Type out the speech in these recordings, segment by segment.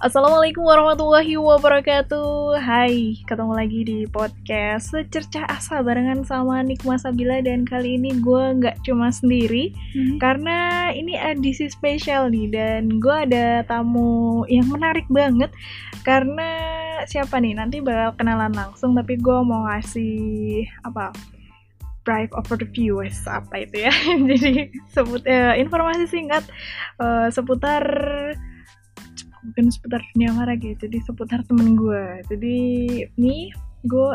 Assalamualaikum warahmatullahi wabarakatuh. Hai, ketemu lagi di podcast Secercah Asa barengan sama Nikma Sabila Dan kali ini gue nggak cuma sendiri hmm. Karena ini edisi spesial nih Dan gue ada tamu yang menarik banget Karena siapa nih, nanti bakal kenalan langsung Tapi gue mau ngasih apa drive over the viewers apa itu ya? Jadi sebut uh, informasi singkat uh, seputar bukan seputar dunia mara gitu jadi seputar temen gue jadi nih gue,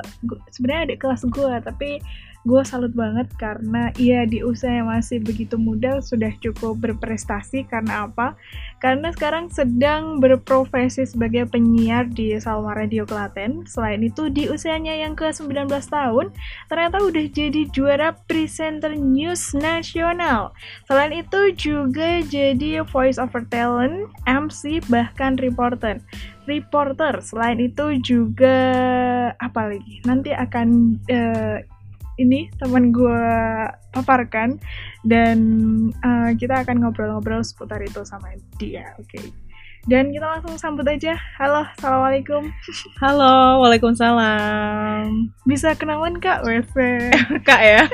sebenarnya adik kelas gue tapi gue salut banget karena ia di usia yang masih begitu muda sudah cukup berprestasi karena apa? Karena sekarang sedang berprofesi sebagai penyiar di Salma Radio Klaten. Selain itu di usianya yang ke-19 tahun ternyata udah jadi juara presenter news nasional. Selain itu juga jadi voice over talent, MC bahkan reporter reporter. Selain itu juga apa lagi? Nanti akan uh, ini teman gue paparkan dan uh, kita akan ngobrol-ngobrol seputar itu sama dia. Oke. Okay. Dan kita langsung sambut aja. Halo, assalamualaikum. Halo, waalaikumsalam. Bisa kenalan kak, WC. kak ya.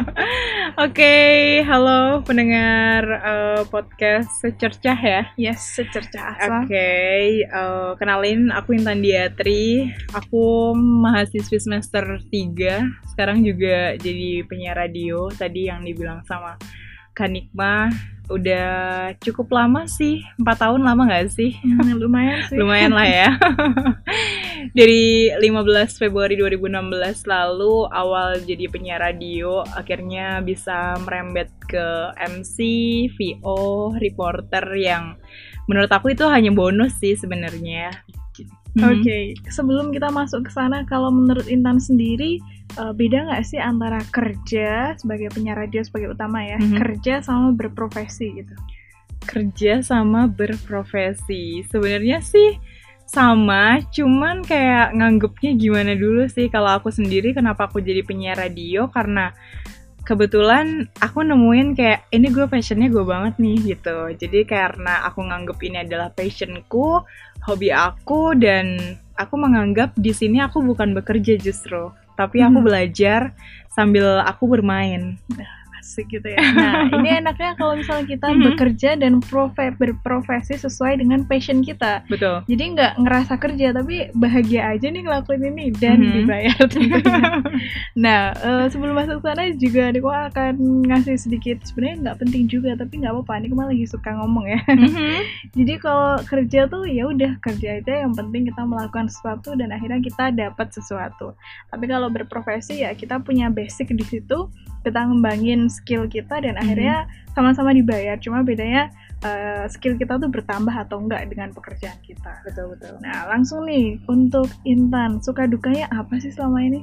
Oke, okay, halo pendengar uh, podcast secercah ya. Yes, secercah. Oke, okay, uh, eh, kenalin aku Intan Diatri. Aku mahasiswi semester 3. Sekarang juga jadi penyiar radio tadi yang dibilang sama Kanikma udah cukup lama sih empat tahun lama nggak sih? Hmm, lumayan sih. Lumayan lah ya. Dari 15 Februari 2016 lalu awal jadi penyiar radio akhirnya bisa merembet ke MC VO reporter yang menurut aku itu hanya bonus sih sebenarnya Hmm. Oke, okay. sebelum kita masuk ke sana, kalau menurut Intan sendiri uh, beda nggak sih antara kerja sebagai penyiar radio sebagai utama ya, hmm. kerja sama berprofesi gitu? Kerja sama berprofesi, sebenarnya sih sama, cuman kayak nganggepnya gimana dulu sih kalau aku sendiri kenapa aku jadi penyiar radio karena kebetulan aku nemuin kayak ini gue passionnya gue banget nih gitu. Jadi karena aku nganggep ini adalah passionku hobi aku dan aku menganggap di sini aku bukan bekerja justru. Tapi aku hmm. belajar sambil aku bermain asik gitu ya. Nah, ini enaknya kalau misalnya kita mm -hmm. bekerja dan profe berprofesi sesuai dengan passion kita. Betul. Jadi nggak ngerasa kerja tapi bahagia aja nih ngelakuin ini dan mm -hmm. dibayar tentunya. nah, uh, sebelum masuk sana juga Niko akan ngasih sedikit sebenarnya nggak penting juga tapi nggak apa-apa. Niko malah lagi suka ngomong ya. Mm -hmm. Jadi kalau kerja tuh ya udah kerja aja yang penting kita melakukan sesuatu dan akhirnya kita dapat sesuatu. Tapi kalau berprofesi ya kita punya basic di situ kita ngembangin skill kita dan mm-hmm. akhirnya sama-sama dibayar. Cuma bedanya uh, skill kita tuh bertambah atau enggak dengan pekerjaan kita. Betul betul. Nah langsung nih untuk Intan suka dukanya apa sih selama ini?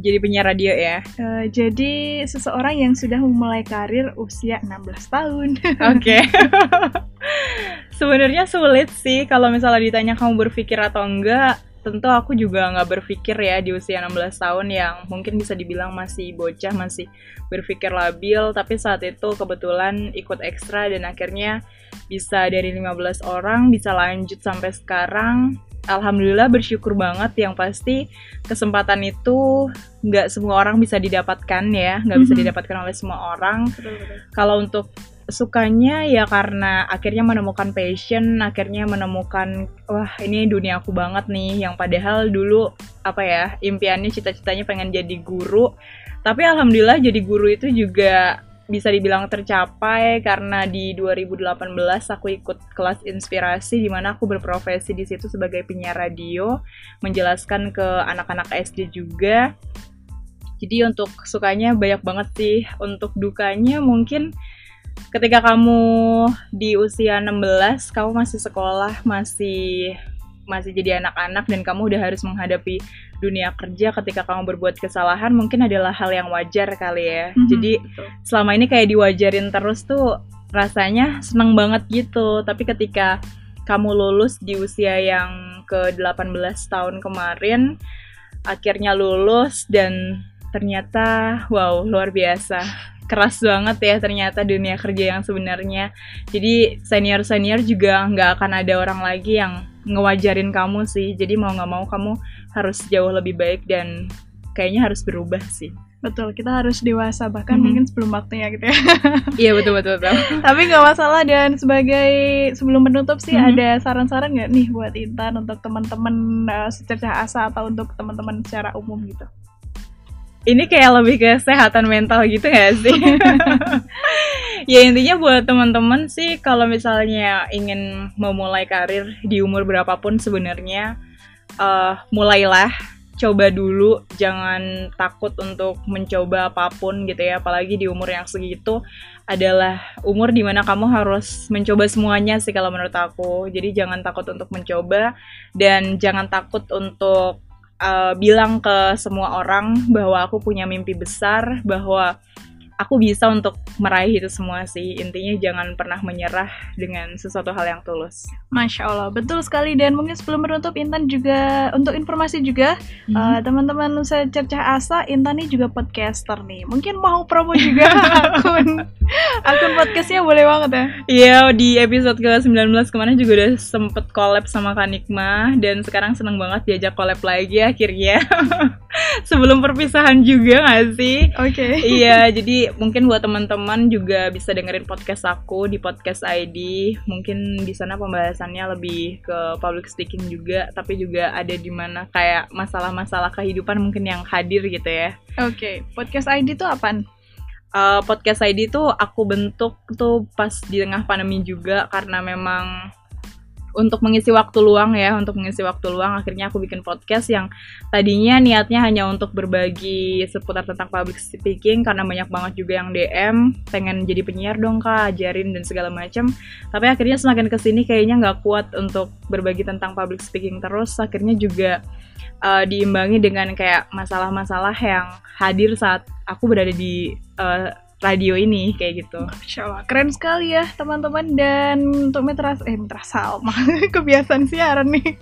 Jadi penyiar radio ya? Uh, jadi seseorang yang sudah memulai karir usia 16 tahun. Oke. Okay. sebenarnya sulit sih kalau misalnya ditanya kamu berpikir atau enggak tentu aku juga nggak berpikir ya di usia 16 tahun yang mungkin bisa dibilang masih bocah, masih berpikir labil, tapi saat itu kebetulan ikut ekstra dan akhirnya bisa dari 15 orang bisa lanjut sampai sekarang. Alhamdulillah bersyukur banget yang pasti kesempatan itu nggak semua orang bisa didapatkan ya, nggak bisa mhm. didapatkan oleh semua orang. Kalau untuk sukanya ya karena akhirnya menemukan passion, akhirnya menemukan wah ini dunia aku banget nih yang padahal dulu apa ya impiannya cita-citanya pengen jadi guru. Tapi alhamdulillah jadi guru itu juga bisa dibilang tercapai karena di 2018 aku ikut kelas inspirasi di mana aku berprofesi di situ sebagai penyiar radio, menjelaskan ke anak-anak SD juga. Jadi untuk sukanya banyak banget sih, untuk dukanya mungkin ketika kamu di usia 16, kamu masih sekolah, masih masih jadi anak-anak dan kamu udah harus menghadapi dunia kerja ketika kamu berbuat kesalahan mungkin adalah hal yang wajar kali ya. Mm-hmm, jadi betul. selama ini kayak diwajarin terus tuh rasanya seneng banget gitu. Tapi ketika kamu lulus di usia yang ke 18 tahun kemarin akhirnya lulus dan ternyata wow luar biasa keras banget ya ternyata dunia kerja yang sebenarnya. Jadi senior-senior juga nggak akan ada orang lagi yang ngewajarin kamu sih jadi mau nggak mau kamu harus jauh lebih baik dan kayaknya harus berubah sih Betul, kita harus dewasa bahkan mm -hmm. mungkin sebelum waktunya gitu ya. iya betul betul betul. Tapi nggak masalah dan sebagai sebelum menutup sih mm -hmm. ada saran-saran nggak nih buat Intan untuk teman-teman uh, secercah asa atau untuk teman-teman secara umum gitu? Ini kayak lebih ke kesehatan mental gitu gak sih? ya intinya buat teman-teman sih kalau misalnya ingin memulai karir di umur berapapun sebenarnya uh, mulailah coba dulu jangan takut untuk mencoba apa pun gitu ya apalagi di umur yang segitu adalah umur di mana kamu harus mencoba semuanya sih kalau menurut aku jadi jangan takut untuk mencoba dan jangan takut untuk uh, bilang ke semua orang bahwa aku punya mimpi besar bahwa aku bisa untuk meraih itu semua sih. Intinya jangan pernah menyerah dengan sesuatu hal yang tulus. Masya Allah, betul sekali. Dan mungkin sebelum menutup, Intan juga untuk informasi juga, hmm. uh, teman-teman saya cercah asa, Intan ini juga podcaster nih. Mungkin mau promo juga akun akun podcastnya boleh banget ya. Iya, di episode ke-19 kemarin juga udah sempet collab sama Kanikma dan sekarang seneng banget diajak collab lagi akhirnya. Sebelum perpisahan juga gak sih? Oke. Okay. Iya, jadi mungkin buat teman-teman juga bisa dengerin podcast aku di podcast ID. Mungkin di sana pembahasannya lebih ke public speaking juga, tapi juga ada di mana kayak masalah-masalah kehidupan mungkin yang hadir gitu ya. Oke, okay. podcast ID itu apa? Uh, podcast ID tuh aku bentuk tuh pas di tengah pandemi juga karena memang untuk mengisi waktu luang ya, untuk mengisi waktu luang akhirnya aku bikin podcast yang tadinya niatnya hanya untuk berbagi seputar tentang public speaking karena banyak banget juga yang DM pengen jadi penyiar dong kak, ajarin dan segala macam. Tapi akhirnya semakin ke sini kayaknya nggak kuat untuk berbagi tentang public speaking terus, akhirnya juga uh, diimbangi dengan kayak masalah-masalah yang hadir saat aku berada di uh, radio ini kayak gitu. Masya Allah, keren sekali ya teman-teman dan untuk Mitra eh Mitra Salma kebiasaan siaran nih.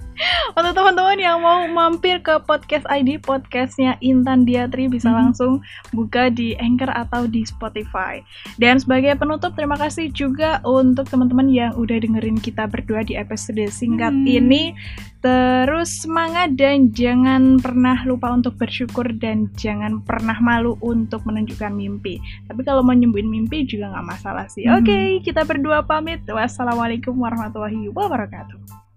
Untuk teman-teman yang mau mampir ke podcast ID podcastnya Intan Diatri bisa hmm. langsung buka di Anchor atau di Spotify. Dan sebagai penutup terima kasih juga untuk teman-teman yang udah dengerin kita berdua di episode singkat hmm. ini. Terus semangat dan jangan pernah lupa untuk bersyukur dan jangan pernah malu untuk menunjukkan mimpi. Tapi kalau mau nyembuhin mimpi juga nggak masalah sih. Hmm. Oke, okay, kita berdua pamit. Wassalamualaikum warahmatullahi wabarakatuh.